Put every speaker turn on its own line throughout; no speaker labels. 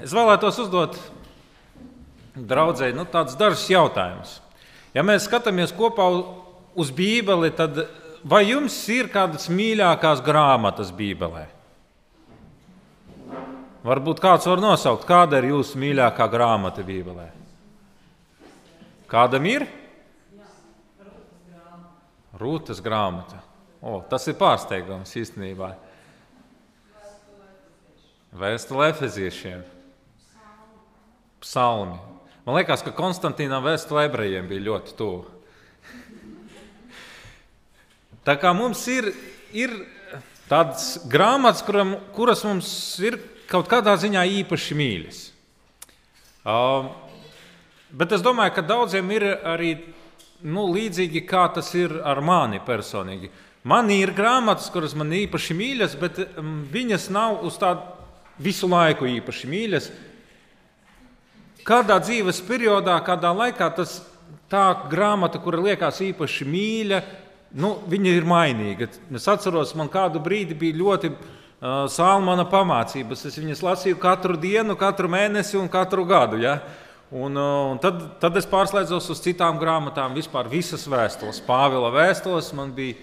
Es vēlētos uzdot draudzēji nu, tādus dažus jautājumus. Ja mēs skatāmies kopā uz Bībeli, tad vai jums ir kādas mīļākās grāmatas Bībelē? Varbūt kāds var nosaukt, kāda ir jūsu mīļākā grāmata Bībelē. Kādam ir? Rūtas grāmata. O, tas ir pārsteigums īstenībā. Vēstule Efeziešiem. Psalmi. Man liekas, ka Konstantīnam vēstule ebrejiem bija ļoti tuvu. Tā kā mums ir, ir tādas grāmatas, kuram, kuras mums ir kaut kādā ziņā īpaši mīļas. Uh, bet es domāju, ka daudziem ir arī nu, līdzīgi kā tas ir ar mani personīgi. Man ir grāmatas, kuras man īpaši mīļas, bet um, viņas nav uz tādu visu laiku īpaši mīļas. Kādā dzīves periodā, kādā laikā tas tā grāmata, kura liekas īpaši mīļa, nu, viņa ir mainīga. Es atceros, man kādu brīdi bija ļoti uh, Salmana pamācības. Es viņas lasīju katru dienu, katru mēnesi un katru gadu. Ja? Un, un tad, tad es pārslēdzos uz citām grāmatām, vispār visas vēstules. Pāvila vēstules man bija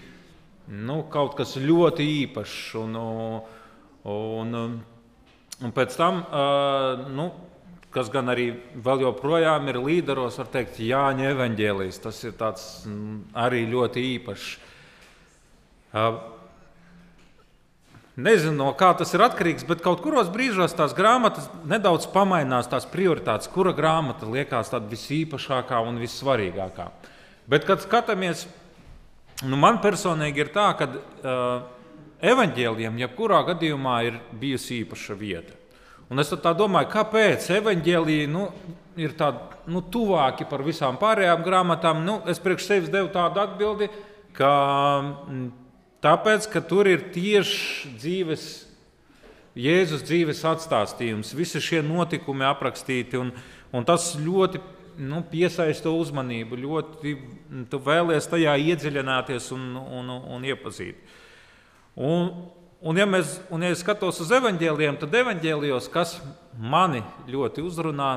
nu, kaut kas ļoti īpašs. Un, un, un pēc tam, nu, kas gan arī vēl joprojām ir līderos, var teikt, Jāņa evaņģēlijs. Tas ir tāds mm, arī ļoti īpašs. Nezinu, no kā tas ir atkarīgs, bet kaut kuros brīžos tās grāmatas nedaudz pamainās, tās prioritātes, kura grāmata liekas tāda visīpašākā un vissvarīgākā. Bet, kad skatāmies, nu man personīgi ir tā, ka uh, evaņģēliem jebkurā gadījumā ir bijusi īpaša vieta. Un es domāju, kāpēc evaņģēlīji nu, ir tādi nu, tuvāki par visām pārējām grāmatām. Nu, es priekš sevis devu tādu atbildi, ka. Mm, Tāpēc, ka tur ir tieši dzīves, Jēzus dzīves atstāstījums, visi šie notikumi aprakstīti, un, un tas ļoti nu, piesaista uzmanību, ļoti tu vēlies tajā iedziļināties un, un, un iepazīt. Un, un, ja mēs, un, ja es skatos uz evaņģēliem, tad evaņģēlijos, kas mani ļoti uzrunā,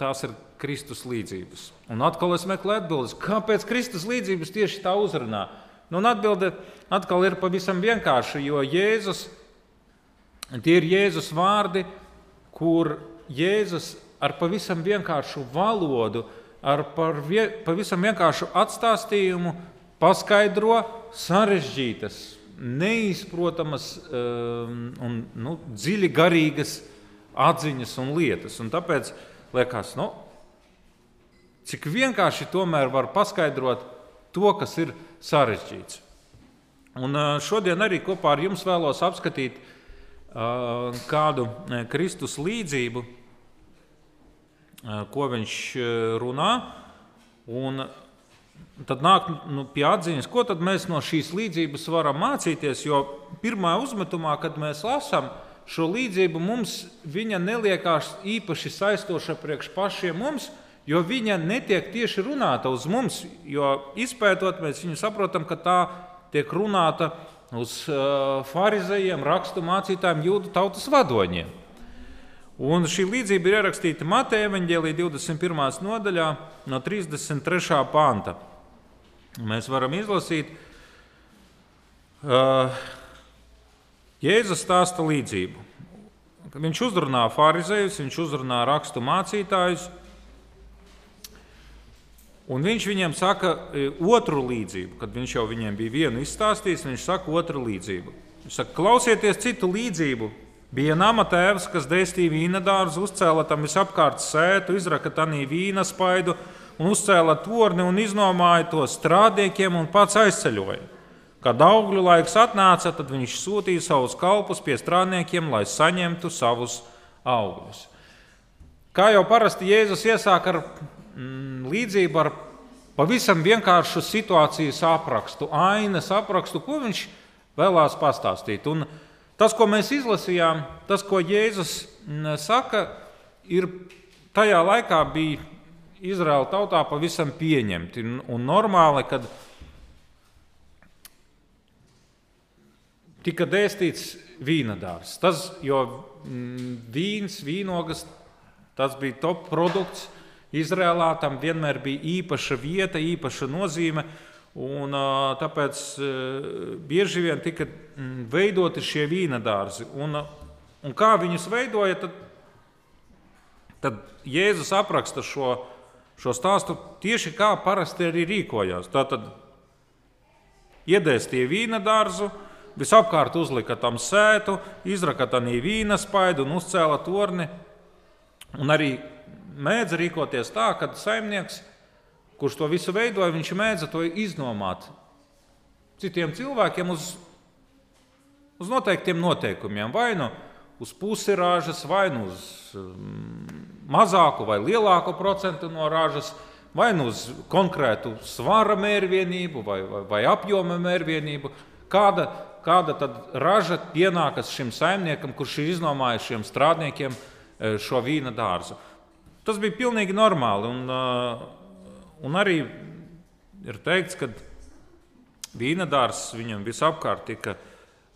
tās ir Kristus līdzības. Un atkal es meklēju atbildes, kāpēc Kristus līdzības tieši tā uzrunā. Nu, atbilde atkal ir pavisam vienkārša, jo Jēzus, tie ir Jēzus vārdi, kur Jēzus ar pavisam vienkāršu valodu, ar vie, pavisam vienkāršu atstāstījumu paskaidro sarežģītas, neizprotamas um, un nu, dziļi garīgas atziņas un lietas. Un tāpēc liekas, nu, cik vienkārši tomēr var paskaidrot to, kas ir sarežģīts. Un šodien arī kopā ar jums vēlos apskatīt kādu Kristus līdzību, ko viņš runā. Un tad nāk nu, pie atziņas, ko mēs no šīs līdzības varam mācīties. Jo pirmā uzmetumā, kad mēs lasām šo līdzību, mums viņa neliekās īpaši saistoša priekš pašiem mums, jo viņa netiek tieši runāta uz mums, jo izpētot, mēs viņu saprotam, ka tā tiek runāta uz uh, farizējiem, rakstu mācītājiem, jūdu tautas vadoņiem. Un šī līdzība ir ierakstīta Mateja evanģēlī 21. nodaļā, no 33. panta. Mēs varam izlasīt, uh, Jēzus stāsta līdzību. Viņš uzrunā farizējus, viņš uzrunā rakstu mācītājus, Un viņš viņiem saka e, otru līdzību, kad viņš jau viņiem bija vienu izstāstījis, viņš saka otru līdzību. Viņš saka, klausieties citu līdzību. Bija nama tēvs, kas dēstīja vīna dārzu, uzcēla tam visapkārt sētu, izraka tanī vīna spaidu un uzcēla torni un iznomāja to strādniekiem un pats aizceļoja. Kad augļu laiks atnāca, tad viņš sūtīja savus kalpus pie strādniekiem, lai saņemtu savus augļus. Kā jau parasti Jēzus iesāk ar mm, līdzību ar pavisam vienkāršu situācijas aprakstu, ainas aprakstu, ko viņš vēlās pastāstīt. Un tas, ko mēs izlasījām, tas, ko Jēzus mm, saka, ir tajā laikā bija Izraēla tautā pavisam pieņemti un normāli, kad tika dēstīts vīnadārs. Tas, jo mm, vīns, vīnogas, tas bija top produkts. Izrēlā tam vienmēr bija īpaša vieta, īpaša nozīme. Un, tāpēc bieži vien tika veidoti šie vīna dārzi. Un, un kā viņus veidoja, tad, tad Jēzus apraksta šo, šo stāstu tieši kā parasti arī rīkojās. Tātad iedēstīja vīna dārzu, visapkārt uzlika tam sētu, izraka tam vīna spaidu un uzcēla torni. Un arī mēdz rīkoties tā, ka saimnieks kurš to visu veidoja, viņš mēdza to iznomāt citiem cilvēkiem uz, uz noteiktiem noteikumiem. Vai nu uz pusi ražas, vai nu uz um, mazāku vai lielāku procentu no ražas, vai nu uz konkrētu svara mērvienību vai, vai, vai apjoma mērvienību. Kāda, kāda tad raža pienākas šim saimniekam, kurš ir iznomājis šiem strādniekiem eh, šo vīna dārzu? Tas bija pilnīgi normāli. Un, uh, Un arī ir teikts, ka vīnadārs viņam visapkārt tika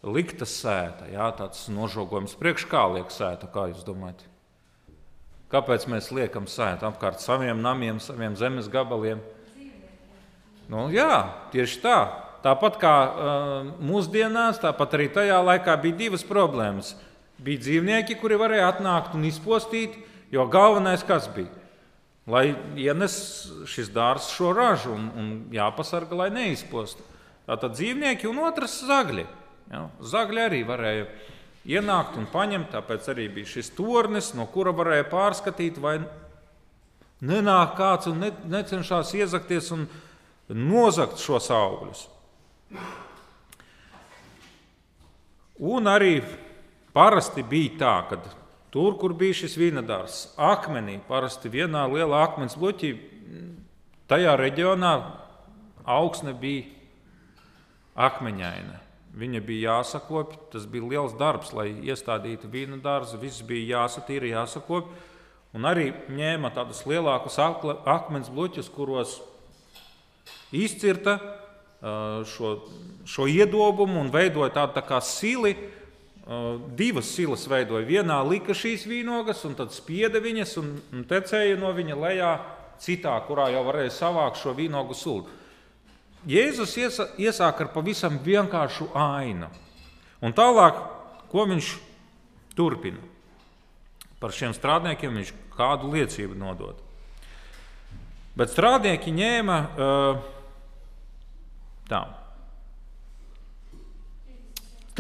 likta sēta. Jā, tāds nožogojums priekš kā liek sētu, kā jūs domājat? Kāpēc mēs liekam sētu apkārt saviem namiem, saviem zemes gabaliem? Nu, jā, tieši tā. Tāpat kā uh, mūsdienās, tāpat arī tajā laikā bija divas problēmas. Bija dzīvnieki, kuri varēja atnākt un izpostīt, jo galvenais kas bija? Lai ienes šis dārzs šo ražu un, un jāpasargā, lai neizpostu. Tātad dzīvnieki un otrs zagļi. Ja? Zagļi arī varēja ienākt un paņemt, tāpēc arī bija šis tornis, no kura varēja pārskatīt, vai nenāk kāds un ne, necenšas iezakties un nozagt šos augļus. Un arī parasti bija tā, ka Tur, kur bija šis vīnadārs, akmenī, parasti vienā lielā akmens bloķī, tajā reģionā augsne bija akmeņaina. Viņa bija jāsakopja, tas bija liels darbs, lai iestādītu vīna dārzu. Viss bija jāsatīra, jāsakopja. Un arī ņēma tādus lielākus akmens bloķus, kuros izcirta šo, šo iedobumu un veidoja tādu tā kā sili, divas silas veidoja. Vienā lika šīs vīnogas, un tad spieda viņas un, tecēja no viņa lejā citā, kurā jau varēja savākt šo vīnogu sulu. Jēzus iesāk ar pavisam vienkāršu ainu. Un tālāk, ko viņš turpina? Par šiem strādniekiem viņš kādu liecību nodod. Bet strādnieki ņēma uh, tā.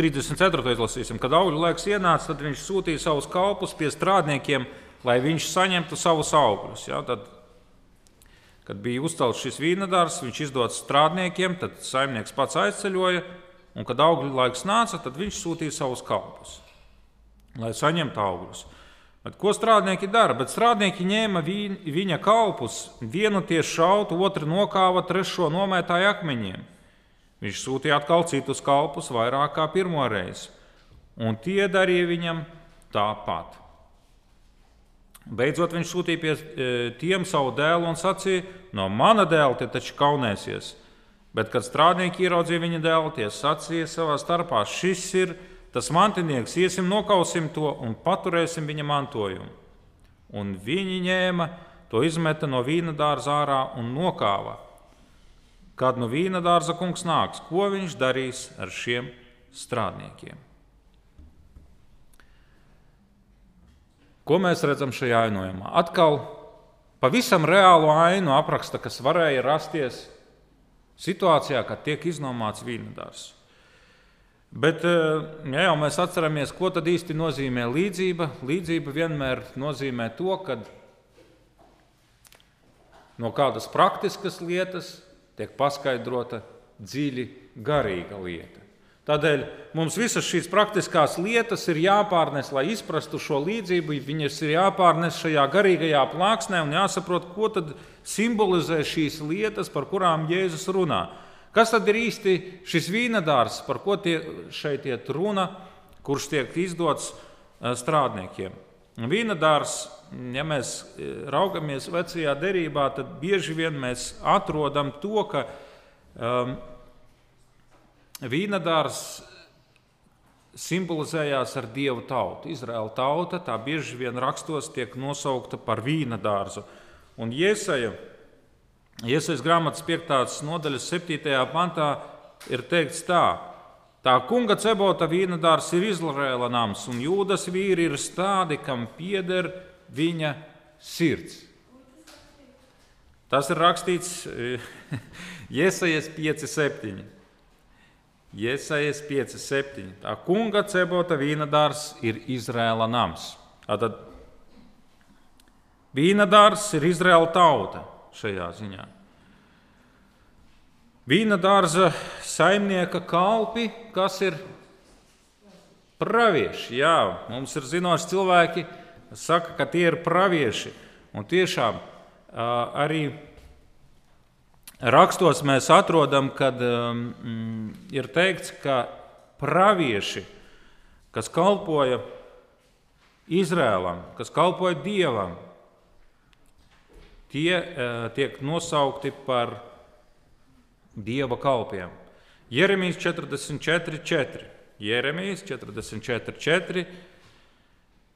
34. lasīsim, kad augļu laiks ienāca, tad viņš sūtīja savus kalpus pie strādniekiem, lai viņš saņemtu savus augļus. Ja? Tad, kad bija uzcelts šis vīnadārs, viņš izdod strādniekiem, tad saimnieks pats aizceļoja, un kad augļu laiks nāca, tad viņš sūtīja savus kalpus, lai saņemtu augļus. Bet ko strādnieki dara? Bet strādnieki ņēma viņa kalpus, vienu tieši šautu, otru nokāva, trešo nomētāja akmeņiem. Viņš sūtīja atkal citus kalpus, vairāk kā pirmo reizi, un tie darīja viņam tāpat. Beidzot, viņš sūtīja pie e, tiem savu dēlu un sacīja: No mana dēla te taču kaunēsies. Bet, kad strādnieki ieraudzīja viņa dēlu, tie sacīja savā starpā: Šis ir tas mantinieks, iesim, nokausim to un paturēsim viņa mantojumu. Un viņi ņēma to, izmeta no vīna dārza ārā un nokāva Kad nu vīna dārza kungs nāks, ko viņš darīs ar šiem strādniekiem? Ko mēs redzam šajā ainojumā? Atkal pavisam reālu ainu apraksta, kas varēja rasties situācijā, kad tiek iznomāts vīna dārzs. Bet, eh, ja jau mēs atceramies, ko tad īsti nozīmē līdzība, līdzība vienmēr nozīmē to, ka no kādas praktiskas lietas tiek paskaidrota dziļi garīga lieta. Tādēļ mums visas šīs praktiskās lietas ir jāpārnes, lai izprastu šo līdzību. Viņas ir jāpārnes šajā garīgajā plāksnē un jāsaprot, ko tad simbolizē šīs lietas, par kurām Jēzus runā. Kas tad ir īsti šis vīnadārs, par ko tie šeit iet runa, kurš tiek izdots eh, strādniekiem? Vīnadārs ja mēs e, raugamies vecajā derībā, tad bieži vien mēs atrodam to, ka um, vīnadārs simbolizējās ar dievu tautu. Izraēla tauta tā bieži vien rakstos tiek nosaukta par vīna dārzu. Un Iesaja, Iesajas grāmatas 5. nodaļas 7. pantā ir teikts tā. Tā kunga cebota vīna dārzs ir Izraēla nams, un jūdas vīri ir stādi, kam pieder viņa sirds. Tas ir rakstīts Iesaijas 5.7. Iesaijas 5.7. Tā kunga cebota vīna dārzs ir Izraēla nams. Tātad vīna dārzs ir Izraēla tauta šajā ziņā. Vīna dārza saimnieka kalpi, kas ir pravieši. Jā, mums ir zinoši cilvēki, kas saka, ka tie ir pravieši. Un tiešām arī rakstos mēs atrodam, kad um, ir teikts, ka pravieši, kas kalpoja Izrēlam, kas kalpoja Dievam, tie uh, tiek nosaukti par dieva kalpiem. Jeremijas 44,4. Jeremijas 44,4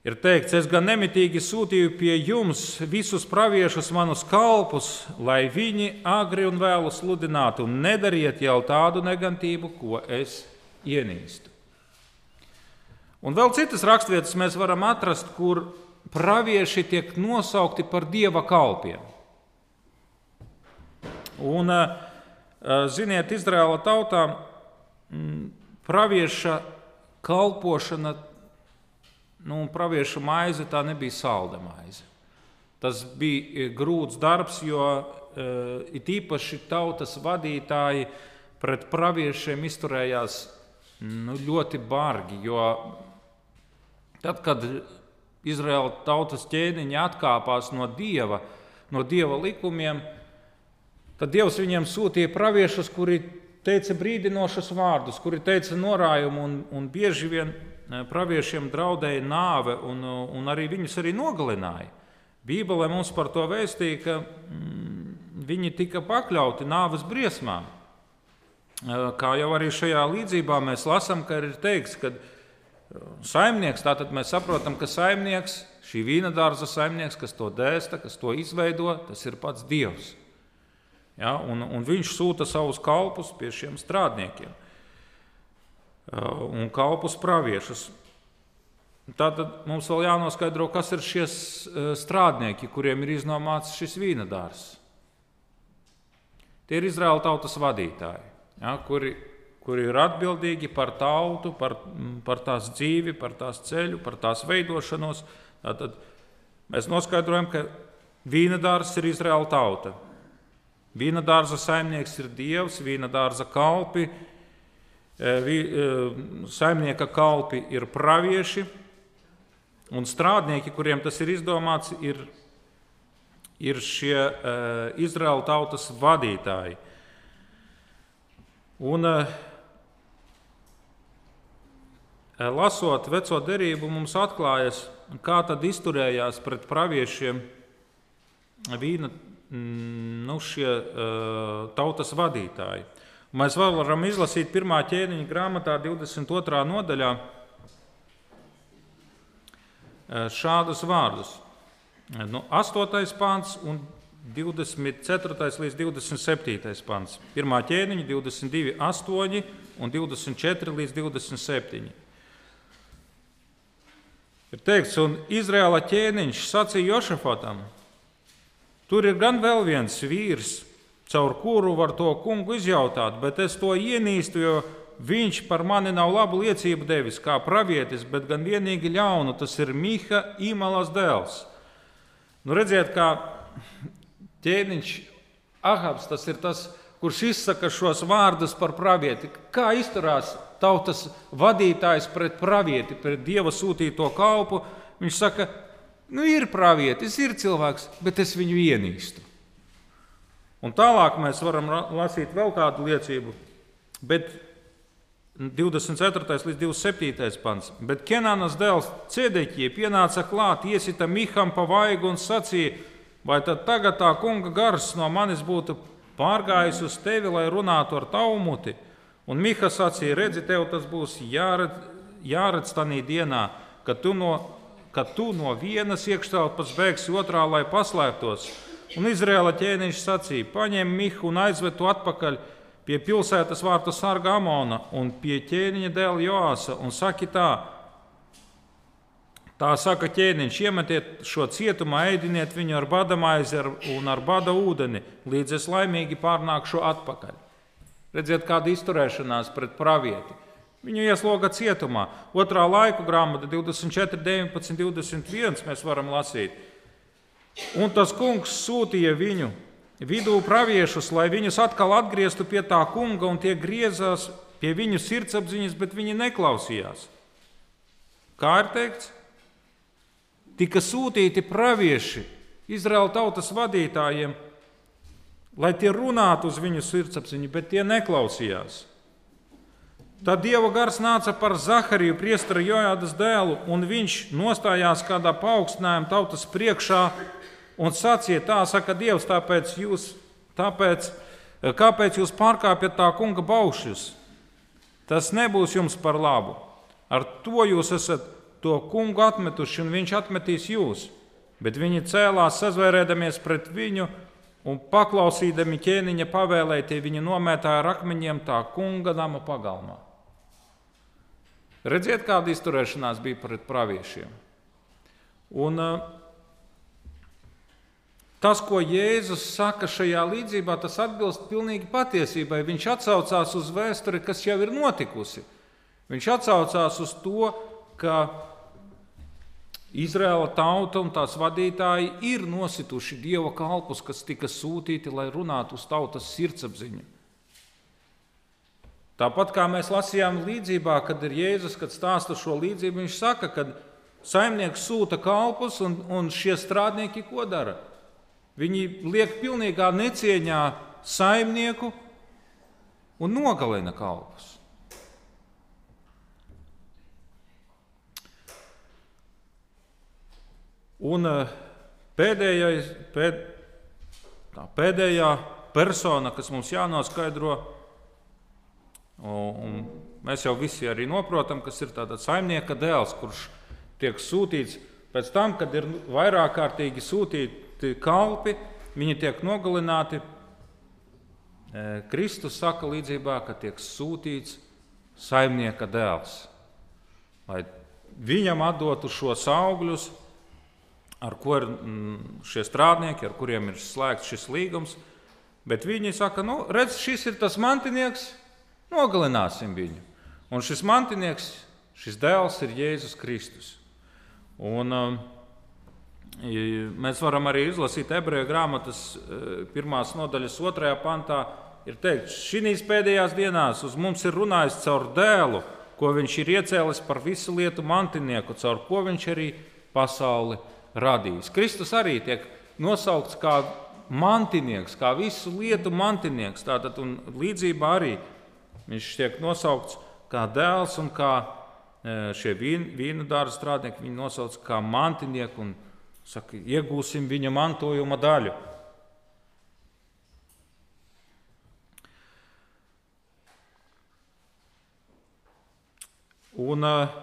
ir teikts, es gan nemitīgi sūtīju pie jums visus praviešus, manus kalpus, lai viņi agri un vēlu sludinātu, un nedariet jau tādu negantību, ko es ienīstu. Un vēl citas raksturvietas mēs varam atrast, kur pravieši tiek nosaukti par dieva kalpiem. Un, uh, ziniet, Izraēla tautā mm, pravieša kalpošana, nu, pravieša maize tā nebija salda maize. Tas bija eh, grūts darbs, jo uh, it īpaši tautas vadītāji pret praviešiem izturējās nu, ļoti bargi. Tad, kad Izraēla tautas ķēniņi atkāpās no dieva, no dieva likumiem, Tad Dievs viņiem sūtīja praviešus, kuri teica brīdinošus vārdus, kuri teica norājumu, un, un bieži vien eh, praviešiem draudēja nāve, un, un arī viņus arī nogalināja. Bībelē mums par to vēstīja, ka mm, viņi tika pakļauti nāves briesmām. Eh, kā jau arī šajā līdzībā mēs lasām, ka ir teikts, ka saimnieks, tātad mēs saprotam, ka saimnieks, šī vīna dārza saimnieks, kas to dēsta, kas to izveido, tas ir pats Dievs. Ja, un, un viņš sūta savus kalpus pie šiem strādniekiem un kalpus praviešus. Tātad mums vēl jānoskaidro, kas ir šie strādnieki, kuriem ir iznomāts šis vīna dārzs. Tie ir Izraēla tautas vadītāji, ja, kuri, kuri ir atbildīgi par tautu, par, par tās dzīvi, par tās ceļu, par tās veidošanos. Tātad mēs noskaidrojam, ka vīna dārzs ir Izraēla tauta. Vīna dārza saimnieks ir dievs, vīna dārza kalpi, e, e, saimnieka kalpi ir pravieši, un strādnieki, kuriem tas ir izdomāts, ir, ir šie e, Izraēla tautas vadītāji. Un, lasot veco derību, mums atklājas, kā tad izturējās pret praviešiem vīna nu, šie uh, tautas vadītāji. Mēs varam izlasīt pirmā ķēniņa grāmatā, 22. nodaļā, uh, šādus vārdus. Nu, 8. pāns un 24. līdz 27. pāns. Pirmā ķēniņa 22, 8 un 24 līdz 27. Ir teikts, un Izraēla ķēniņš sacīja Jošafatam, Tur ir gan vēl viens vīrs, caur kuru var to kungu izjautāt, bet es to ienīstu, jo viņš par mani nav labu liecību devis kā pravietis, bet gan vienīgi ļaunu. Tas ir Miha Imalas dēls. Nu, redziet, kā ķēniņš Ahabs, tas ir tas, kurš izsaka šos vārdus par pravieti. Kā izturās tautas vadītājs pret pravieti, pret dieva sūtīto kalpu? Viņš saka, Nu, ir pravietis, ir cilvēks, bet es viņu ienīstu. Un tālāk mēs varam lasīt vēl kādu liecību, bet 24. līdz 27. pants. Bet Kenānas dēls Cēdeķie pienāca klāt, iesita Miham pa vaigu un sacīja, vai tad tagad tā kunga gars no manis būtu pārgājis uz tevi, lai runātu ar tavu muti? Un Miha sacīja, redzi, tev tas būs jāredz, jāredz tajā dienā, kad tu no, kad tu no vienas iekštelpas bēgsi otrā, lai paslēptos. Un Izraēla ķēniņš sacīja: paņem Mihu un aizved to atpakaļ pie pilsētas vārta sarga Amona un pie ķēniņa dēla Joāsa un saki tā. Tā saka ķēniņš, iemetiet šo cietumā, ēdiniet viņu ar bada maizi un ar bada ūdeni, līdz es laimīgi pārnākšu atpakaļ. Redziet, kāda izturēšanās pret pravieti. Viņu iesloga cietumā. Otrā laika grāmata 24, 19, 21 mēs varam lasīt. Un tas kungs sūtīja viņu vidū praviešus, lai viņus atkal atgrieztu pie tā kunga, un tie griezās pie viņu sirdsapziņas, bet viņi neklausījās. Kā ir teikts? Tika sūtīti pravieši Izraēla tautas vadītājiem, lai tie runātu uz viņu sirdsapziņu, bet tie neklausījās. Tad Dieva gars nāca par Zahariju, priestera Jojādas dēlu, un viņš nostājās kādā paaugstinājuma tautas priekšā un sacīja, tā saka Dievs, tāpēc jūs, tāpēc, kāpēc jūs pārkāpjat tā kunga baušļus? Tas nebūs jums par labu. Ar to jūs esat to kungu atmetuši, un viņš atmetīs jūs. Bet viņi cēlās, sazvērēdamies pret viņu, un paklausīdami ķēniņa pavēlētie, viņi nomētāja ar akmeņiem tā kunga nama pagalmā. Redziet, kāda izturēšanās bija pret praviešiem. Un, uh, Tas, ko Jēzus saka šajā līdzībā, tas atbilst pilnīgi patiesībai. Viņš atsaucās uz vēsturi, kas jau ir notikusi. Viņš atsaucās uz to, ka Izraēla tauta un tās vadītāji ir nosituši dieva kalpus, kas tika sūtīti, lai runātu uz tautas sirdsapziņu. Tāpat kā mēs lasījām līdzībā, kad ir Jēzus, kad stāsta šo līdzību, viņš saka, ka saimnieks sūta kalpus un, un šie strādnieki ko dara? Viņi liek pilnīgā necieņā saimnieku un nogalina kalpus. Un eh, pēdējais, pēd, tā, pēdējā persona, kas mums jānoskaidro, un mēs jau visi arī noprotam, kas ir tāds saimnieka dēls, kurš tiek sūtīts pēc tam, kad ir vairāk kārtīgi sūtīti kalpi, viņi tiek nogalināti. E, Kristus saka līdzībā, ka tiek sūtīts saimnieka dēls, lai viņam atdotu šos augļus, ar ko ir mm, šie strādnieki, ar kuriem ir slēgts šis līgums. Bet viņi saka, nu, redz, šis ir tas mantinieks, nogalināsim viņu. Un šis mantinieks, šis dēls ir Jēzus Kristus. Un, um, Mēs varam arī izlasīt ebreju grāmatas e, pirmās nodaļas otrajā pantā. Ir teikts, šīs pēdējās dienās uz mums ir runājis caur dēlu, ko viņš ir iecēlis par visu lietu mantinieku, caur ko viņš arī pasauli radījis. Kristus arī tiek nosaukts kā mantinieks, kā visu lietu mantinieks. Tātad līdzībā arī viņš tiek nosaukts kā dēls un kā e, šie vīnu dārza strādnieki viņu nosauc kā mantinieku un Saka, iegūsim viņa mantojuma daļu. Un, uh,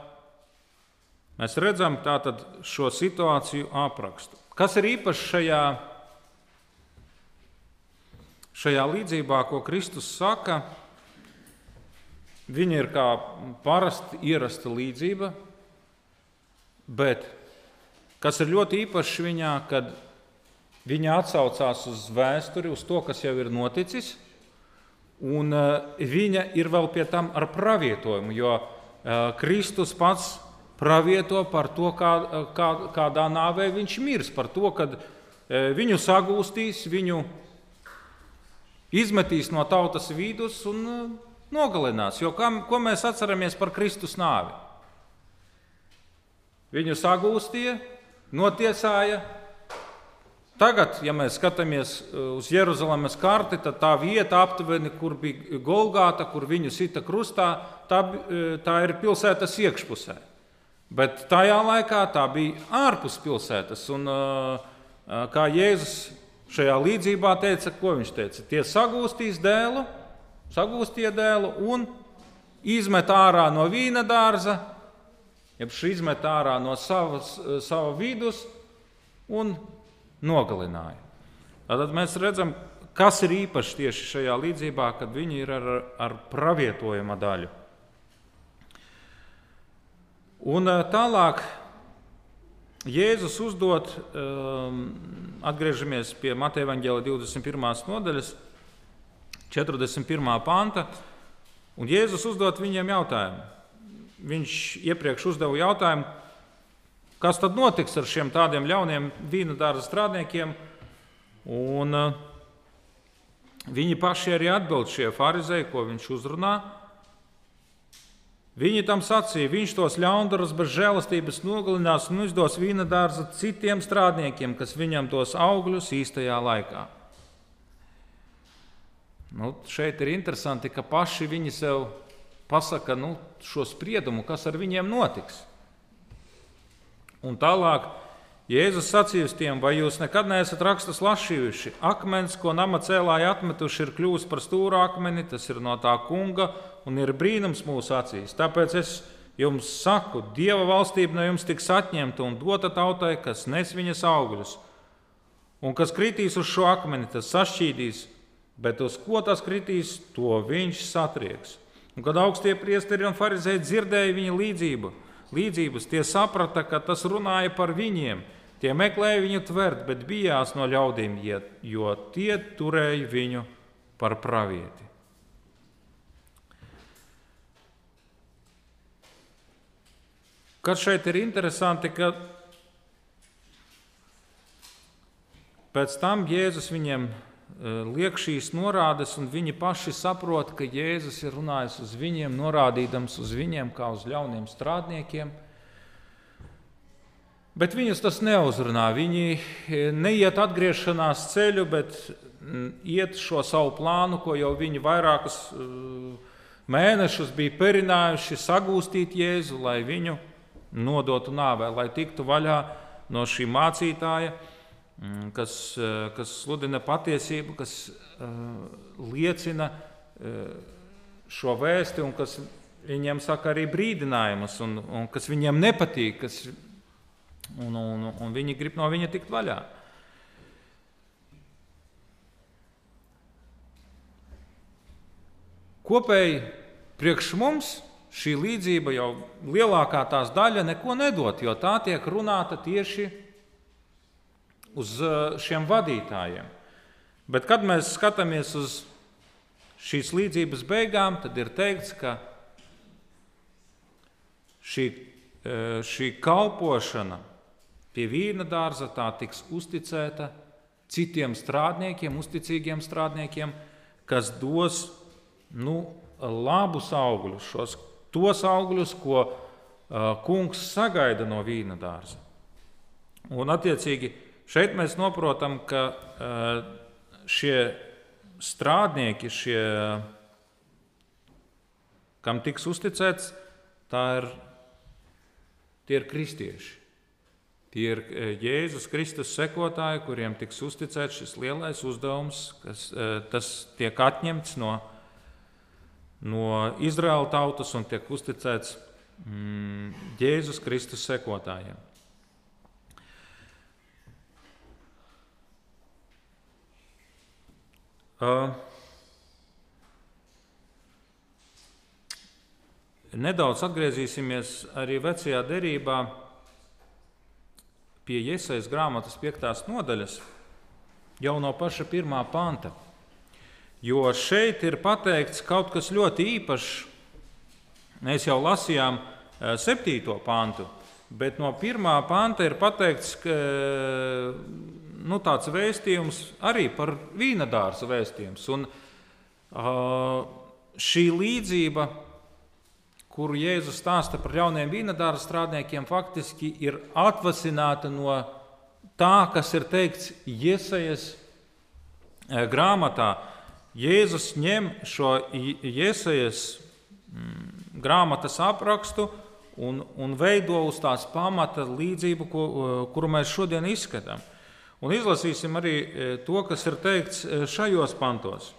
mēs redzam tātad, šo situāciju aprakstu. Kas ir īpašs šajā, šajā līdzībā, ko Kristus saka? Viņa ir kā parasti ierasta līdzība, bet Kas ir ļoti īpašs viņā, kad viņa atsaucās uz vēsturi, uz to, kas jau ir noticis, un eh, viņa ir vēl pie tam ar pravietojumu, jo eh, Kristus pats pravieto par to, kā, kā, kādā nāvē viņš mirs, par to, ka eh, viņu sagūstīs, viņu izmetīs no tautas vidus un nogalinās. Jo kā, ko mēs atceramies par Kristus nāvi? Viņu sagūstīja, notiesāja. Tagad, ja mēs skatāmies uh, uz Jeruzalemes karti, tad tā vieta, aptuveni, kur bija Golgāta, kur viņu sita krustā, tā, uh, tā ir pilsētas iekšpusē. Bet tajā laikā tā bija ārpus pilsētas. Un, uh, kā Jēzus šajā līdzībā teica, ko viņš teica? Tie sagūstīs dēlu, sagūstīja dēlu un izmet ārā no vīna dārza jeb izmet ārā no savas, sava vidus un nogalināja. Tad mēs redzam, kas ir īpašs tieši šajā līdzībā, kad viņi ir ar, ar pravietojuma daļu. Un tālāk Jēzus uzdod, um, atgriežamies pie Mateja Vāģela 21. nodaļas, 41. panta, un Jēzus uzdod viņiem jautājumu. Viņš iepriekš uzdeva jautājumu, kas tad notiks ar šiem tādiem ļauniem vīna dārza strādniekiem. Un, uh, Viņi paši arī atbild šie farizēji, ko viņš uzrunā. Viņi tam sacīja, viņš tos ļaundarus bez žēlastības nogalinās un izdos vīna dārza citiem strādniekiem, kas viņam dos augļus īstajā laikā. Nu, šeit ir interesanti, ka paši viņi sev pasaka nu, šo spriedumu, kas ar viņiem notiks. Un tālāk Jēzus sacīja uz tiem, vai jūs nekad neesat rakstus lasījuši? Akmens, ko nama cēlāji atmetuši, ir kļuvis par stūra akmeni, tas ir no tā kunga un ir brīnums mūsu acīs. Tāpēc es jums saku, Dieva valstība no jums tiks atņemta un dota tautai, kas nes viņas augļus. Un kas kritīs uz šo akmeni, tas sašķīdīs, bet uz ko tas kritīs, to viņš satrieks. Un, kad augstie priesteri un farizēji dzirdēja viņa līdzību, līdzības, tie saprata, ka tas runāja par viņiem Tie meklēja viņu tvert, bet bijās no ļaudīm, jo tie turēja viņu par pravieti. Kas šeit ir interesanti, ka pēc tam Jēzus viņiem liek šīs norādes, un viņi paši saprot, ka Jēzus ir runājis uz viņiem, norādīdams uz viņiem kā uz ļauniem strādniekiem. Bet viņus tas neuzrunā. Viņi e, neiet atgriešanās ceļu, bet iet šo savu plānu, ko jau viņi vairākus e, mēnešus bija perinājuši, sagūstīt Jēzu, lai viņu nodotu nāvē, lai tiktu vaļā no šī mācītāja, kas, e, kas sludina patiesību, kas liecina šo vēsti un kas viņiem saka arī brīdinājumus, un, un kas viņiem nepatīk, kas un, un, un viņi grib no viņa tikt vaļā. Kopēji priekš mums šī līdzība jau lielākā tās daļa neko nedod, jo tā tiek runāta tieši uz eh, šiem vadītājiem. Bet, kad mēs skatāmies uz šīs līdzības beigām, tad ir teikts, ka šī, eh, šī kalpošana Pie vīna dārza tā tiks uzticēta citiem strādniekiem, uzticīgiem strādniekiem, kas dos nu, labus augļus, šos, tos augļus, ko uh, kungs sagaida no vīna dārza. Un, attiecīgi, šeit mēs saprotam, ka uh, šie strādnieki, šie, kam tiks uzticēts, ir, tie ir kristieši. Tie ir e, Jēzus Kristus sekotāji, kuriem tiks uzticēts šis lielais uzdevums, kas e, tas tiek atņemts no, no Izraēla tautas un tiek uzticēts mm, Jēzus Kristus sekotājiem. Uh, nedaudz atgriezīsimies arī vecajā derībā pie iesaistas grāmatas 5. nodaļas, jau no paša pirmā panta. Jo šeit ir pateikts kaut kas ļoti īpašs. Mēs jau lasījām 7. Eh, pantu, bet no 1. panta ir pateikts, ka nu, tāds vēstījums arī par vīna dārza vēstījums. Un, uh, šī līdzība kuru Jēzus stāsta par jauniem vīnadāra strādniekiem, faktiski ir atvasināta no tā, kas ir teikts Iesaijas grāmatā. Jēzus ņem šo Iesaijas mm, grāmatas aprakstu un, un veido uz tās pamata līdzību, ko, kuru mēs šodien izskatām. Un izlasīsim arī e, to, kas ir teikts šajos pantos.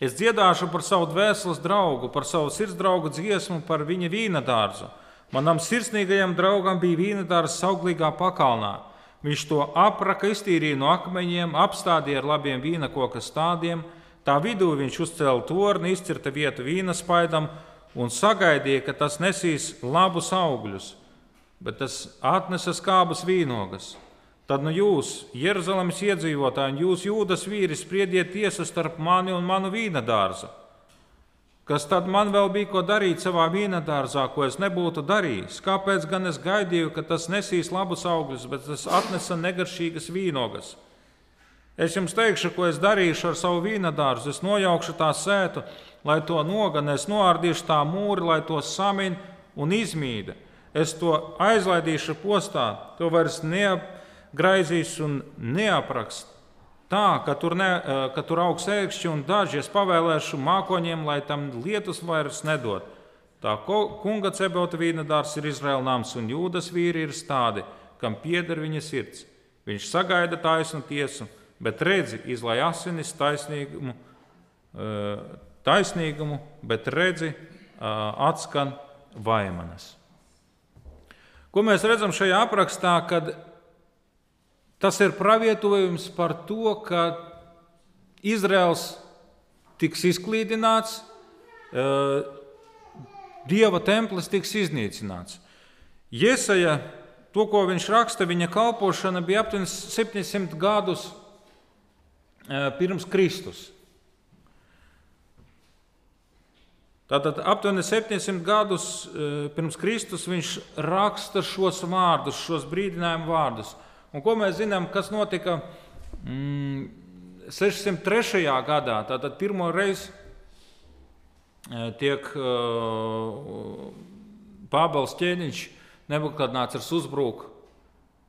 Es dziedāšu par savu dvēseles draugu, par savu sirds draugu dziesmu, par viņa vīna dārzu. Manam sirsnīgajam draugam bija vīna dārza auglīgā pakalnā. Viņš to apraka, iztīrīja no akmeņiem, apstādīja ar labiem vīna koka stādiem. Tā vidū viņš uzcēla torni, izcirta vietu vīna spaidam un sagaidīja, ka tas nesīs labus augļus, bet tas atnesa skābas vīnogas. Tad nu jūs, Jeruzalemes iedzīvotāji, un jūs, jūdas vīri, spriediet tiesu starp mani un manu vīna dārzu. Kas tad man vēl bija ko darīt savā vīnadārzā, ko es nebūtu darījis? Kāpēc gan es gaidīju, ka tas nesīs labus augļus, bet tas atnesa negaršīgas vīnogas? Es jums teikšu, ko es darīšu ar savu vīnadārzu. Es nojaukšu tā sētu, lai to nogan, es noārdīšu tā mūri, lai to samin un izmīda. Es to aizlaidīšu postā, to vairs neapgraizīs un neaprakst tā, ka tur, ne, ka tur augs ēkšķi un daži es pavēlēšu mākoņiem, lai tam lietus vairs nedod. Tā kunga cebota vīna dārs ir Izraēla nams, un jūdas vīri ir tādi, kam pieder viņa sirds. Viņš sagaida taisnu tiesu, bet redzi, izlai asinis taisnīgumu, taisnīgumu bet redzi, atskan vaimanas. Ko mēs redzam šajā aprakstā, kad Tas ir pravietojums par to, ka Izraels tiks izklīdināts, eh, Dieva templis tiks iznīcināts. Iesaja to, ko viņš raksta, viņa kalpošana bija aptuveni 700 gadus eh, pirms Kristus. Tātad aptuveni 700 gadus eh, pirms Kristus viņš raksta šos vārdus, šos brīdinājumu vārdus. Un ko mēs zinām, kas notika mm, 603. gadā? Tātad pirmo reizi e, tiek uh, Pāvils ķēniņš Nebukadnācars uzbruk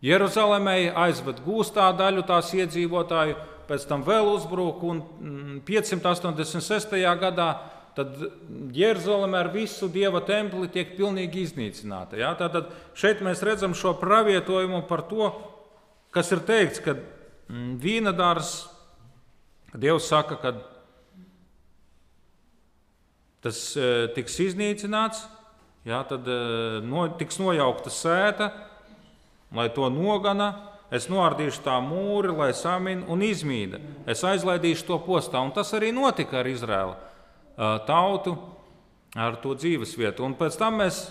Jeruzalemē, aizved gūstā daļu tās iedzīvotāju, pēc tam vēl uzbruk un 586. Mm, gadā tad Jeruzalemē ar visu dieva templi tiek pilnīgi iznīcināta. Ja? Tātad šeit mēs redzam šo pravietojumu par to, kas ir teikts, ka mm, vīna dārzs, Dievs saka, ka tas e, tiks iznīcināts, jā, tad e, no, tiks nojaukta sēta, lai to nogana. Es noardīšu tā mūri, lai samina un izmīda. Es aizlaidīšu to postā. Un tas arī notika ar Izraēlu e, tautu, ar to dzīves vietu. Un pēc tam mēs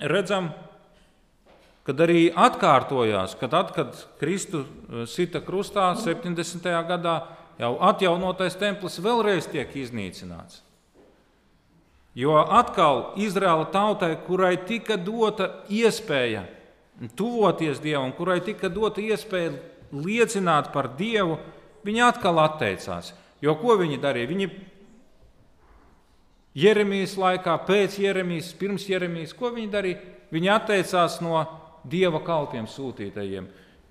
redzam, kad arī atkārtojās, kad, at, kad Kristu eh, sita krustā 70. gadā, jau atjaunotais templis vēlreiz tiek iznīcināts. Jo atkal Izraēla tautai, kurai tika dota iespēja tuvoties Dievam, kurai tika dota iespēja liecināt par Dievu, viņi atkal atteicās. Jo ko viņi darīja? Viņi Jeremijas laikā, pēc Jeremijas, pirms Jeremijas, ko viņi darīja? Viņi atteicās no dieva kalpiem sūtītajiem.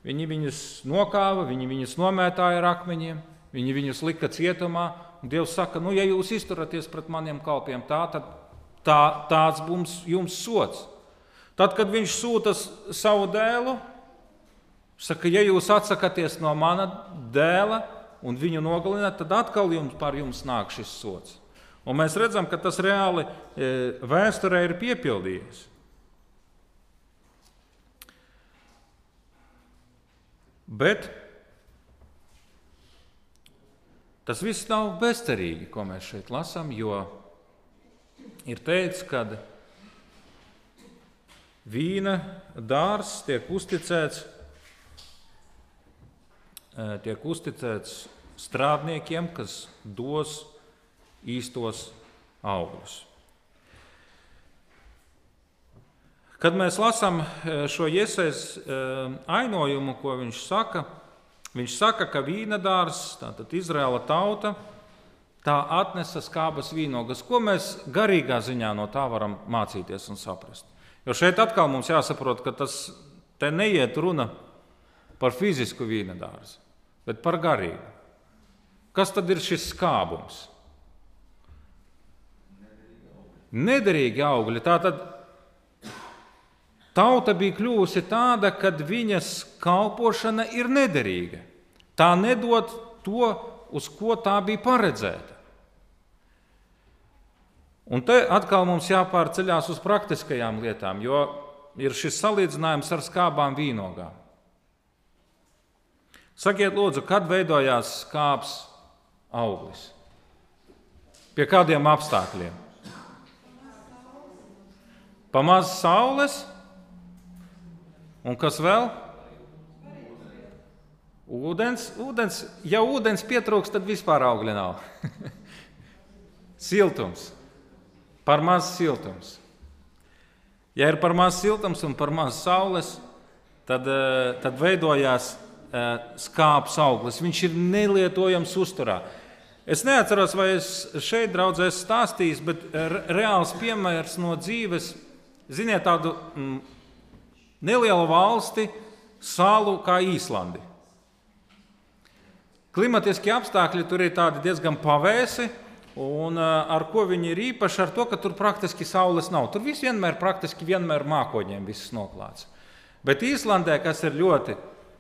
Viņi viņus nokāva, viņi viņus nomētāja ar akmeņiem, viņi viņus lika cietumā. Dievs saka, nu, ja jūs izturaties pret maniem kalpiem, tā, tad tā, tāds būs jums sots. Tad, kad viņš sūta savu dēlu, saka, ja jūs atsakāties no mana dēla un viņu nogalināt, tad atkal jums par jums nāk šis sots. Un mēs redzam, ka tas reāli e, vēsturē ir piepildījies. Bet tas viss nav bezcerīgi, ko mēs šeit lasām, jo ir teikts, ka vīna dārzs tiek uzticēts, eh, tiek uzticēts strādniekiem, kas dos īstos augļus. Kad mēs lasām e, šo iesaistīšanās e, ainojumu, ko viņš saka, viņš saka, ka vīna dārzs, tātad Izraēla tauta, tā atnesa skābas vīnogas. Ko mēs garīgā ziņā no tā varam mācīties un saprast? Jo šeit atkal mums jāsaprot, ka tas te neiet runa par fizisku vīna dārzu, bet par garīgu. Kas tad ir šis skābums? Nederīgi augļi. Tātad Tauta bija kļuvusi tāda, ka viņas kalpošana ir nederīga. Tā nedod to, uz ko tā bija paredzēta. Un te atkal mums jāpārceļās uz praktiskajām lietām, jo ir šis salīdzinājums ar skābām vīnogām. Sakiet, lūdzu, kad veidojās skāps auglis? Pie kādiem apstākļiem? Pamazs saules, un kas vēl? Ūdens, ūdens, ja ūdens pietrūks, tad vispār augļa nav. siltums, par maz siltums. Ja ir par maz siltums un par maz saules, tad, eh, tad veidojās eh, skāps auglis. Viņš ir nelietojams uzturā. Es neatceros, vai es šeit draudzē esmu stāstījis, bet reāls piemērs no dzīves. Ziniet, tādu mm, nelielu valsti, salu kā Īslandi. Klimatiskie apstākļi tur ir diezgan pavēsi. Un ar ko viņi ir īpaši? Ar to, ka tur praktiski saules nav. Tur viss vienmēr praktiski vienmēr mākoņiem viss noklāts. Bet Īslandē, kas ir ļoti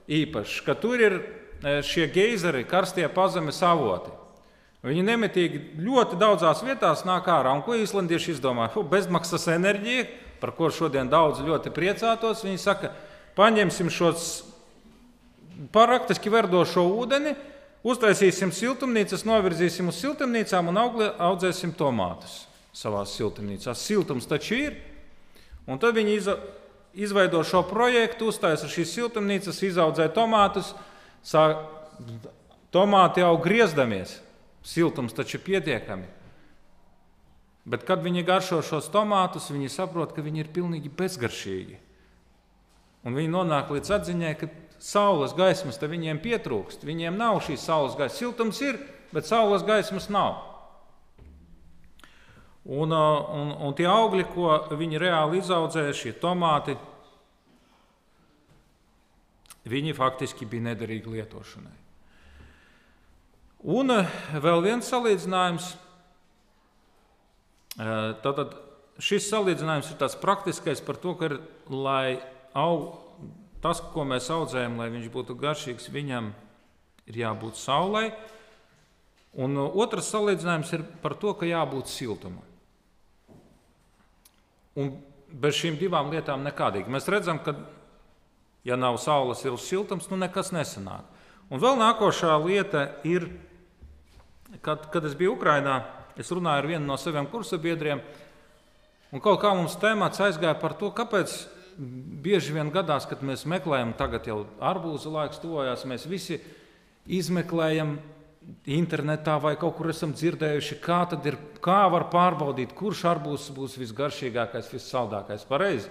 īpašs, ka tur ir šie geizeri, karstie pazemes avoti. Viņi nemitīgi ļoti daudzās vietās nāk ārā. Un ko īslandieši izdomā? Bezmaksas enerģija, par ko šodien daudz ļoti priecātos. Viņi saka, paņemsim šos praktiski verdošo ūdeni, Uztaisīsim siltumnīcas, novirzīsim uz siltumnīcām un audzēsim tomātus savā siltumnīcā. Siltums taču ir. Un tad viņi izveido šo projektu, uztaisa šīs siltumnīcas, izaudzē tomātus. Sāk, tomāti jau griezdamies, siltums taču ir pietiekami. Bet, kad viņi garšo šos tomātus, viņi saprot, ka viņi ir pilnīgi bezgaršīgi. Un viņi nonāk līdz atziņai, ka saules gaismas viņiem pietrūkst. Viņiem nav šīs saules gaismas. Siltums ir, bet saules gaismas nav. Un, uh, un, un tie augļi, ko viņi reāli izaudzēja, šie tomāti, viņi faktiski bija nederīgi lietošanai. Un uh, vēl viens salīdzinājums. Tātad šis salīdzinājums ir tāds praktiskais par to, ka, ir, lai aug, tas, ko mēs audzējam, lai viņš būtu garšīgs, viņam ir jābūt saulē. Un otrs salīdzinājums ir par to, ka jābūt siltumam. Un bez šīm divām lietām nekādīgi. Mēs redzam, ka, ja nav saules, ir siltums, nu nekas nesanāk. Un vēl nākošā lieta ir, kad, kad es biju Ukrajinā, es runāju ar vienu no saviem kursabiedriem, un kaut kā mums tēmats aizgāja par to, kāpēc bieži vien gadās, kad mēs meklējam, tagad jau arbūza laiks tuvojās, mēs visi izmeklējam internetā vai kaut kur esam dzirdējuši, kā, ir, kā var pārbaudīt, kurš arbūzs būs visgaršīgākais, vissaldākais. Pareizi.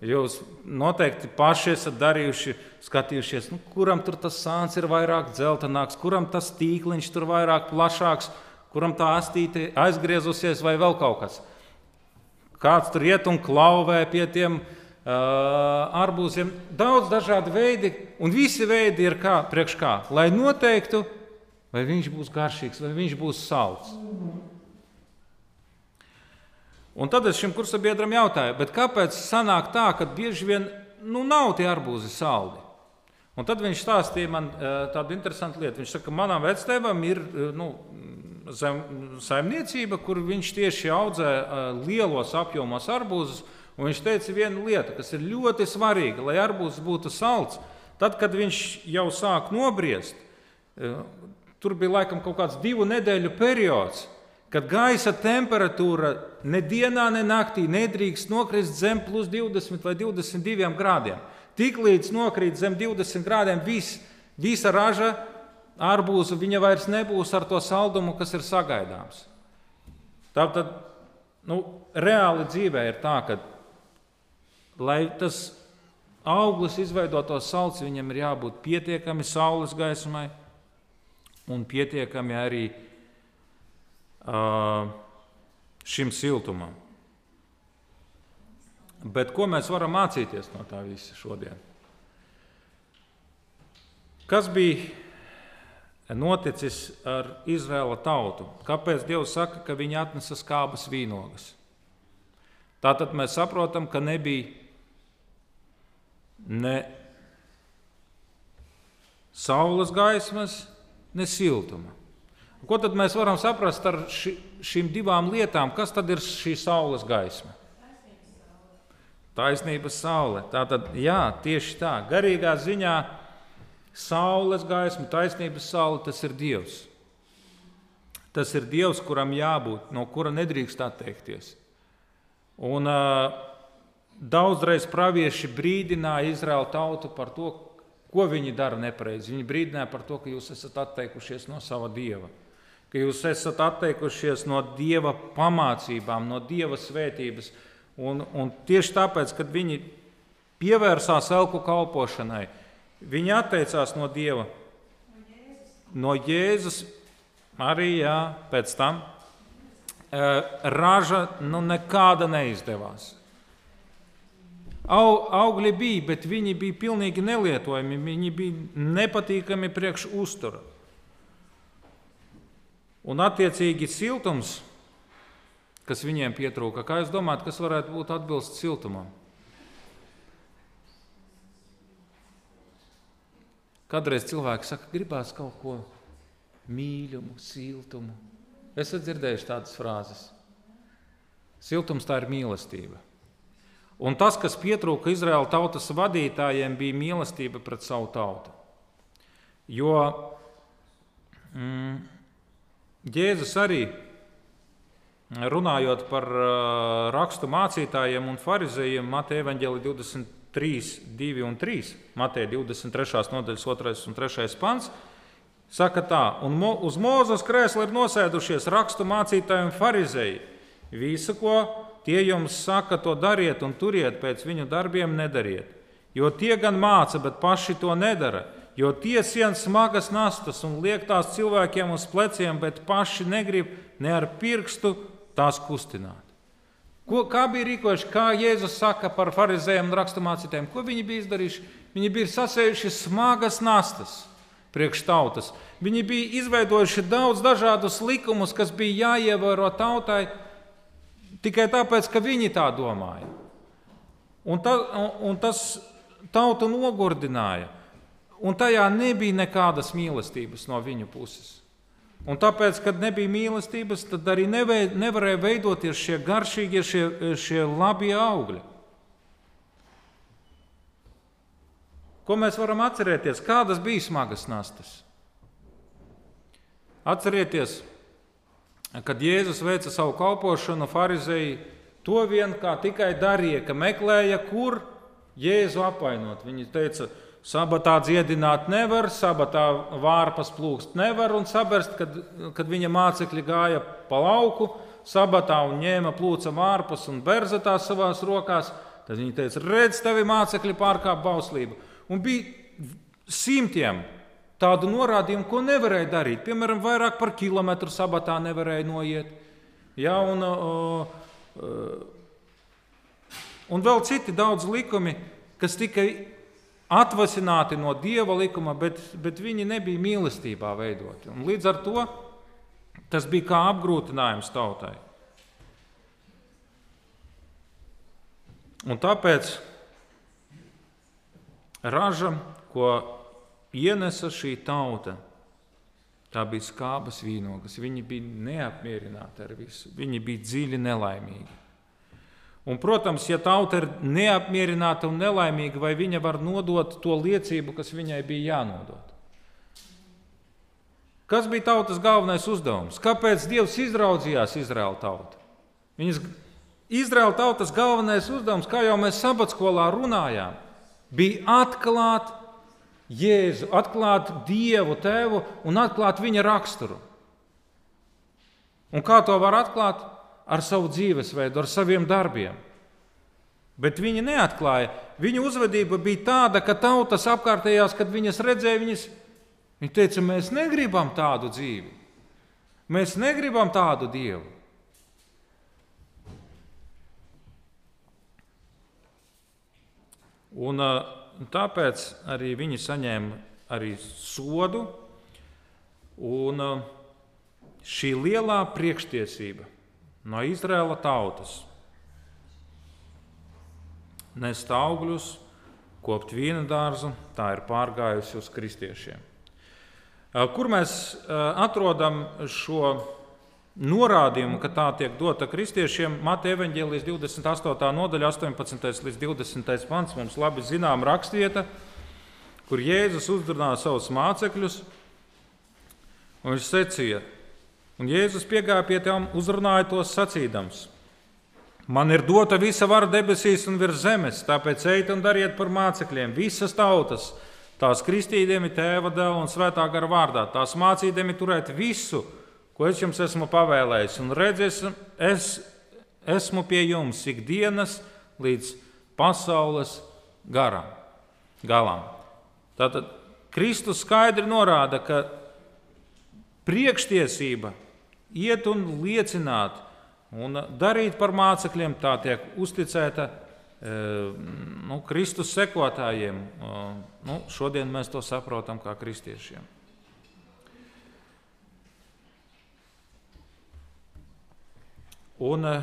Jūs noteikti paši esat darījuši, skatījušies, nu, kuram tur tas sāns ir vairāk dzeltenāks, kuram tas tīkliņš tur vairāk plašāks, kuram tā astīte aizgriezusies vai vēl kaut kas. Kāds tur iet un klauvē pie tiem uh, arbūziem. Daudz dažādu veidu, un visi veidi ir kā, priekš kā, lai noteiktu, vai viņš būs garšīgs, vai viņš būs salds. Un tad es šim kursabiedram jautāju, kāpēc sanāk tā, ka bieži vien nu, nav tie arbūzi saldi? Un tad viņš stāstīja man tādu interesantu lietu. Viņš saka, ka manam vectēvam ir nu, saimniecība, kur viņš tieši audzē lielos apjomos arbūzus. Viņš teica vienu lietu, kas ir ļoti svarīga, lai arbūzs būtu salds. Tad, kad viņš jau sāk nobriest, tur bija laikam kaut kāds divu nedēļu periods, kad gaisa temperatūra ne dienā, ne naktī nedrīkst nokrist zem plus 20 vai 22 grādiem. Tiklīdz nokrīt zem 20 grādiem, vis, visa raža arbūzu viņa vairs nebūs ar to saldumu, kas ir sagaidāms. Tātad nu, reāli dzīvē ir tā, ka lai tas auglis izveidoto salds, viņam ir jābūt pietiekami saules gaismai un pietiekami arī uh, šim siltumam. Bet ko mēs varam mācīties no tā visa šodien? Kas bija noticis ar Izraēla tautu? Kāpēc Dievs saka, ka viņi atnesa skābas vīnogas? Tātad mēs saprotam, ka nebija ne saules gaismas, ne siltuma. Ko tad mēs varam saprast ar ši, šīm divām lietām? Kas tad ir šī saules gaisma? Taisnības saule. Tā tad, jā, tieši tā. Garīgā ziņā saules gaisma, taisnības saule, tas ir Dievs. Tas ir Dievs, kuram jābūt, no kura nedrīkst atteikties. Un, uh, daudzreiz pravieši brīdināja Izraēlu tautu par to, ko viņi dara nepareizi. Viņi brīdināja par to, ka jūs esat atteikušies no sava dieva ka jūs esat atteikušies no dieva pamācībām, no dieva svētības. Un, un tieši tāpēc, kad viņi pievērsās elku kalpošanai, viņi atteicās no dieva, no Jēzus arī jā, pēc tam. Raža nu, nekāda neizdevās. Au, augļi bija, bet viņi bija pilnīgi nelietojami. Viņi bija nepatīkami priekš uztura. Un attiecīgi siltums, kas viņiem pietrūka, kā jūs domājat, kas varētu būt atbilst siltumam? Kādreiz cilvēki saka, gribās kaut ko mīļumu, siltumu. Esat dzirdējuši tādas frāzes. Siltums tā ir mīlestība. Un tas, kas pietrūka Izraēla tautas vadītājiem, bija mīlestība pret savu tautu. Jo mm, Jēzus arī runājot par rakstu mācītājiem un farizējiem, Mateja Vāģeli 23, 2 un 3, Mateja 23. nodaļas 2 un 3 pants. Saka tā, un mo, uz mūzes krēsla ir nosēdušies rakstu mācītāji un farizēji. Visu, ko tie jums saka, to dariet un turiet, pēc viņu darbiem nedariet. Jo tie gan māca, bet paši to nedara. Jo tie sien smagas nastas un liek tās cilvēkiem uz pleciem, bet paši negrib ne ar pirkstu tās kustināt. Ko, kā bija rīkojuši, kā Jēzus saka par farizējiem un raksturmācītājiem? Ko viņi bija izdarījuši? Viņi bija sasējuši smagas nastas priekš tautas. Viņi bija izveidojuši daudz dažādus likumus, kas bija jāievēro tautai tikai tāpēc, ka viņi tā domāja. Un, ta, un, un tas tautu nogurdināja un tajā nebija nekādas mīlestības no viņu puses. Un tāpēc, kad nebija mīlestības, tad arī nevei, nevarēja veidoties šie garšīgie, šie, šie labie augļi. Ko mēs varam atcerēties? Kādas bija smagas nastas? Atcerieties, kad Jēzus veica savu kalpošanu, Pharizēji to vien kā tikai darīja, ka meklēja, kur Jēzu apvainot. Viņi teica, ka Sabatā dziedināt nevar, sabatā vārpas plūst nevar un saberst, kad, kad viņa mācekļi gāja pa lauku, sabatā un ņēma plūca vārpas un berza tās savās rokās. Tad viņi teica, redz, tevi mācekļi pārkāp bauslību. Un bija simtiem tādu norādījumu, ko nevarēja darīt. Piemēram, vairāk par kilometru sabatā nevarēja noiet. Ja, un, un vēl citi daudz likumi, kas tikai atvasināti no dieva likuma, bet, bet viņi nebija mīlestībā veidoti. Un līdz ar to tas bija kā apgrūtinājums tautai. Un tāpēc raža, ko ienesa šī tauta, tā bija skābas vīnogas. Viņi bija neapmierināti ar visu. Viņi bija dziļi nelaimīgi. Un, protams, ja tauta ir neapmierināta un nelaimīga, vai viņa var nodot to liecību, kas viņai bija jānodod? Kas bija tautas galvenais uzdevums? Kāpēc Dievs izraudzījās Izraēla tautu? Viņas Izraēla tautas galvenais uzdevums, kā jau mēs sabatskolā runājām, bija atklāt Jēzu, atklāt Dievu, Tēvu un atklāt Viņa raksturu. Un kā to var atklāt? Ar savu dzīvesveidu, ar saviem darbiem. Bet viņi neatklāja. Viņu uzvedība bija tāda, ka tautas apkārtējās, kad viņas redzēja, viņas viņi teica, mēs negribam tādu dzīvi. Mēs negribam tādu dievu. Un, tāpēc arī viņi saņēma arī sodu. Un šī lielā priekštiesība no Izraēla tautas. Nest augļus, kopt vīna dārzu, tā ir pārgājusi uz kristiešiem. Kur mēs atrodam šo norādījumu, ka tā tiek dota kristiešiem? Mateja evanģēlijas 28. nodaļa, 18. līdz 20. pants mums labi zinām rakstvieta, kur Jēzus uzrunā savus mācekļus, un viņš secīja, un Jēzus piegāja pie tiem, uzrunāja tos sacīdams – Man ir dota visa vara debesīs un virs zemes, tāpēc ejiet un dariet par mācekļiem visas tautas. Tās kristīdami tēva, dēla un svētā gara vārdā, tās mācīdami turēt visu, ko es jums esmu pavēlējis. Un redziet, es esmu pie jums ikdienas līdz pasaules garam, galam. Tātad Kristus skaidri norāda, ka priekštiesība iet un liecināt Un darīt par mācekļiem tā tiek uzticēta e, nu, Kristus sekotājiem. Nu, šodien mēs to saprotam kā kristiešiem. Un e,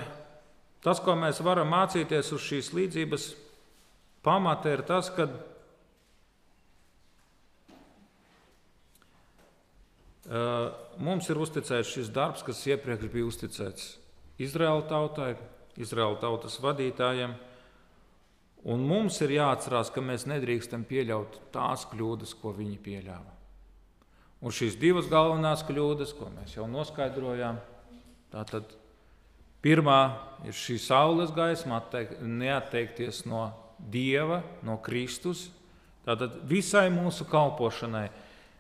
tas, ko mēs varam mācīties uz šīs līdzības pamata, ir tas, ka mums ir uzticēts šis darbs, kas iepriekš bija uzticēts Izraēla tautai, Izraēla tautas vadītājiem. Un mums ir jāatcerās, ka mēs nedrīkstam pieļaut tās kļūdas, ko viņi pieļāva. Un šīs divas galvenās kļūdas, ko mēs jau noskaidrojām, tātad pirmā ir šī saules gaisma, neatteikties no Dieva, no Kristus. Tātad visai mūsu kalpošanai,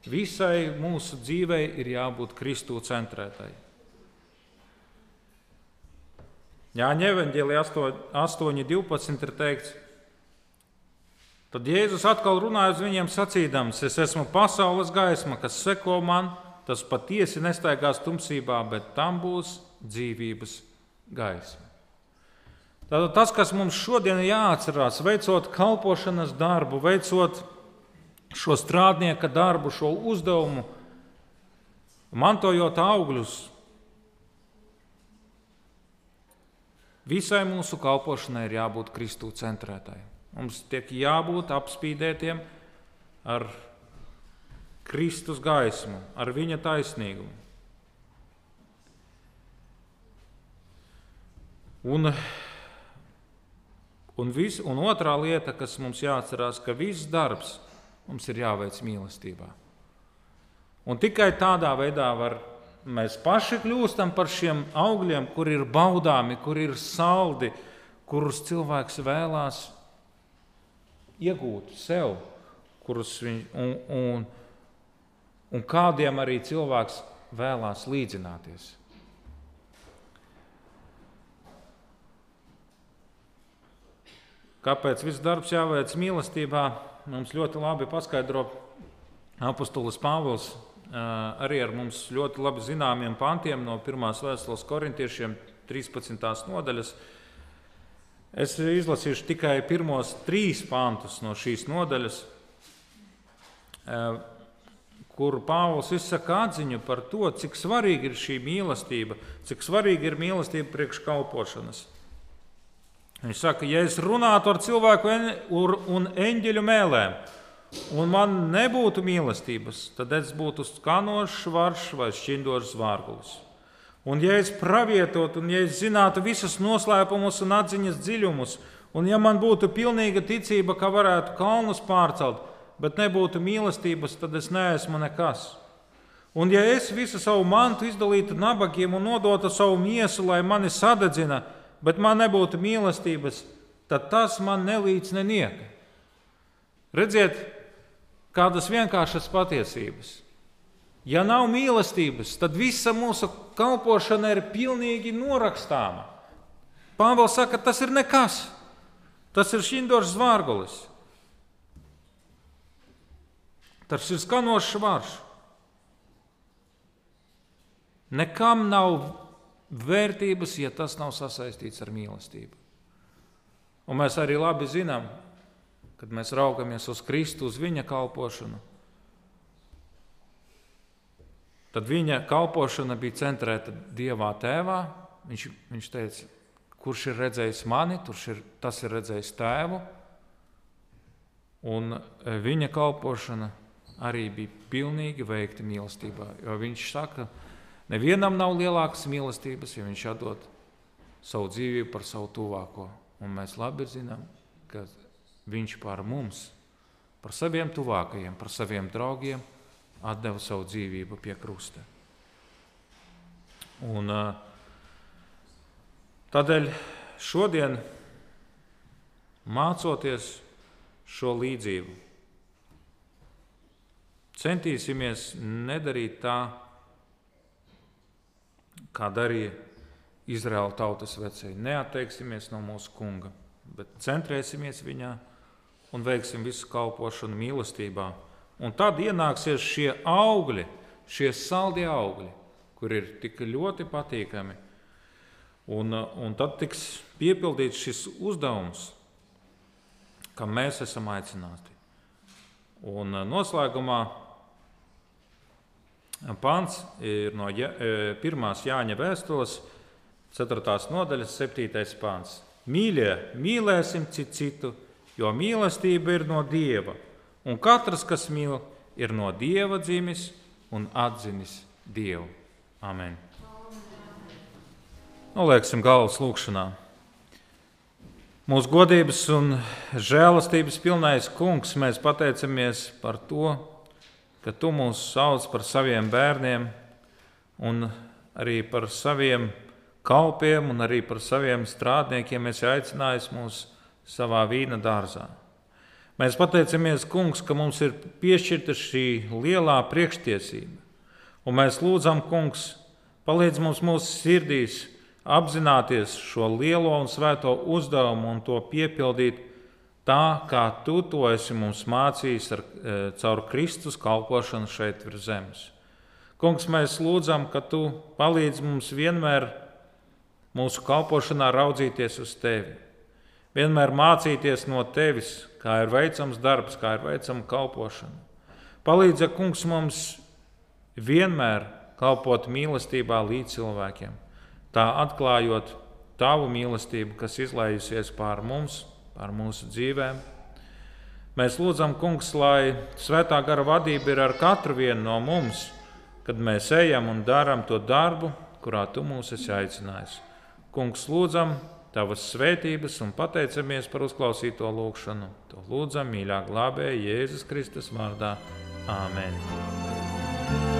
visai mūsu dzīvei ir jābūt Kristu centrētai. Jāņa evanģēlija 8.12 ir teikts, tad Jēzus atkal runāja uz viņiem sacīdams, es esmu pasaules gaisma, kas seko man, tas patiesi nestaigās tumsībā, bet tam būs dzīvības gaisma. Tātad tas, kas mums šodien ir jāatcerās, veicot kalpošanas darbu, veicot šo strādnieka darbu, šo uzdevumu, mantojot augļus, Visai mūsu kalpošanai ir jābūt Kristu centrētai. Mums tiek jābūt apspīdētiem ar Kristus gaismu, ar viņa taisnīgumu. Un, un, vis, un otrā lieta, kas mums jāatcerās, ka viss darbs mums ir jāveic mīlestībā. Un tikai tādā veidā var mēs paši kļūstam par šiem augļiem, kur ir baudāmi, kur ir saldi, kurus cilvēks vēlās iegūt sev, kurus viņš, un, un, un kādiem arī cilvēks vēlās līdzināties. Kāpēc viss darbs jāveic mīlestībā? Mums ļoti labi paskaidro apustulis Pāvils arī ar mums ļoti labi zināmiem pantiem no 1. vēstules korintiešiem 13. nodaļas. Es izlasīšu tikai pirmos trīs pantus no šīs nodaļas, kur Pāvils izsaka atziņu par to, cik svarīga ir šī mīlestība, cik svarīga ir mīlestība priekš kalpošanas. Viņš saka, ja es runātu ar cilvēku un eņģeļu mēlēm, un man nebūtu mīlestības, tad es būtu skanošs varš vai šķindošs vārgulis. Un ja es pravietotu, un ja es zinātu visus noslēpumus un atziņas dziļumus, un ja man būtu pilnīga ticība, ka varētu kalnus pārcelt, bet nebūtu mīlestības, tad es neesmu nekas. Un ja es visu savu mantu izdalītu nabagiem un nodotu savu miesu, lai mani sadedzina, bet man nebūtu mīlestības, tad tas man nelīdz nenieka. Redziet, kādas vienkāršas patiesības. Ja nav mīlestības, tad visa mūsu kalpošana ir pilnīgi norakstāma. Pāvils saka, tas ir nekas. Tas ir šindors zvārgulis. Tas ir skanošs vārš. Nekam nav vērtības, ja tas nav sasaistīts ar mīlestību. Un mēs arī labi zinām, kad mēs raugamies uz Kristu, uz viņa kalpošanu, tad viņa kalpošana bija centrēta Dievā Tēvā. Viņš, viņš teica, kurš ir redzējis mani, ir, tas ir redzējis tēvu. Un e, viņa kalpošana arī bija pilnīgi veikti mīlestībā. Jo viņš saka, nevienam nav lielākas mīlestības, ja viņš atdod savu dzīvību par savu tuvāko. Un mēs labi zinām, ka viņš par mums, par saviem tuvākajiem, par saviem draugiem atdeva savu dzīvību pie krusta. Un, tādēļ šodien, mācoties šo līdzību, centīsimies nedarīt tā, kā darīja Izraēla tautas vecēji. Neatteiksimies no mūsu kunga, bet centrēsimies viņā un veiksim visu kalpošanu mīlestībā. Un tad ienāksies šie augļi, šie saldie augļi, kur ir tik ļoti patīkami. Un, un tad tiks piepildīts šis uzdevums, kam mēs esam aicināti. Un noslēgumā pants ir no ja, pirmās Jāņa vēstules, 4. nodaļas, 7. pāns. Mīļie, mīlēsim citu citu, jo mīlestība ir no Dieva, un katrs, kas mīl, ir no Dieva dzimis un atzinis Dievu. Amen. Nolieksim galvas lūgšanā. Mūsu godības un žēlastības pilnais kungs, mēs pateicamies par to, ka tu mūs sauc par saviem bērniem un arī par saviem kalpiem un arī par saviem strādniekiem esi aicinājis mūs savā vīna dārzā. Mēs pateicamies, Kungs, ka mums ir piešķirta šī lielā priekštiesība, un mēs lūdzam, Kungs, palīdz mums mūsu sirdīs apzināties šo lielo un svēto uzdevumu un to piepildīt tā, kā Tu to esi mums mācījis ar, e, caur Kristus kalpošanu šeit virs zemes. Kungs, mēs lūdzam, ka Tu palīdz mums vienmēr mūsu kalpošanā raudzīties uz tevi. Vienmēr mācīties no tevis, kā ir veicams darbs, kā ir veicama kalpošana. Palīdzi, kungs, mums vienmēr kalpot mīlestībā līdz cilvēkiem, tā atklājot tavu mīlestību, kas izlaijusies pār mums, pār mūsu dzīvēm. Mēs lūdzam, kungs, lai svētā gara vadība ir ar katru vienu no mums, kad mēs ejam un darām to darbu, kurā tu mūs esi aicinājis. Kungs, lūdzam tavas svētības un pateicamies par uzklausīto lūgšanu. To lūdzam mīļā glābēja Jēzus Kristus vārdā. Āmen!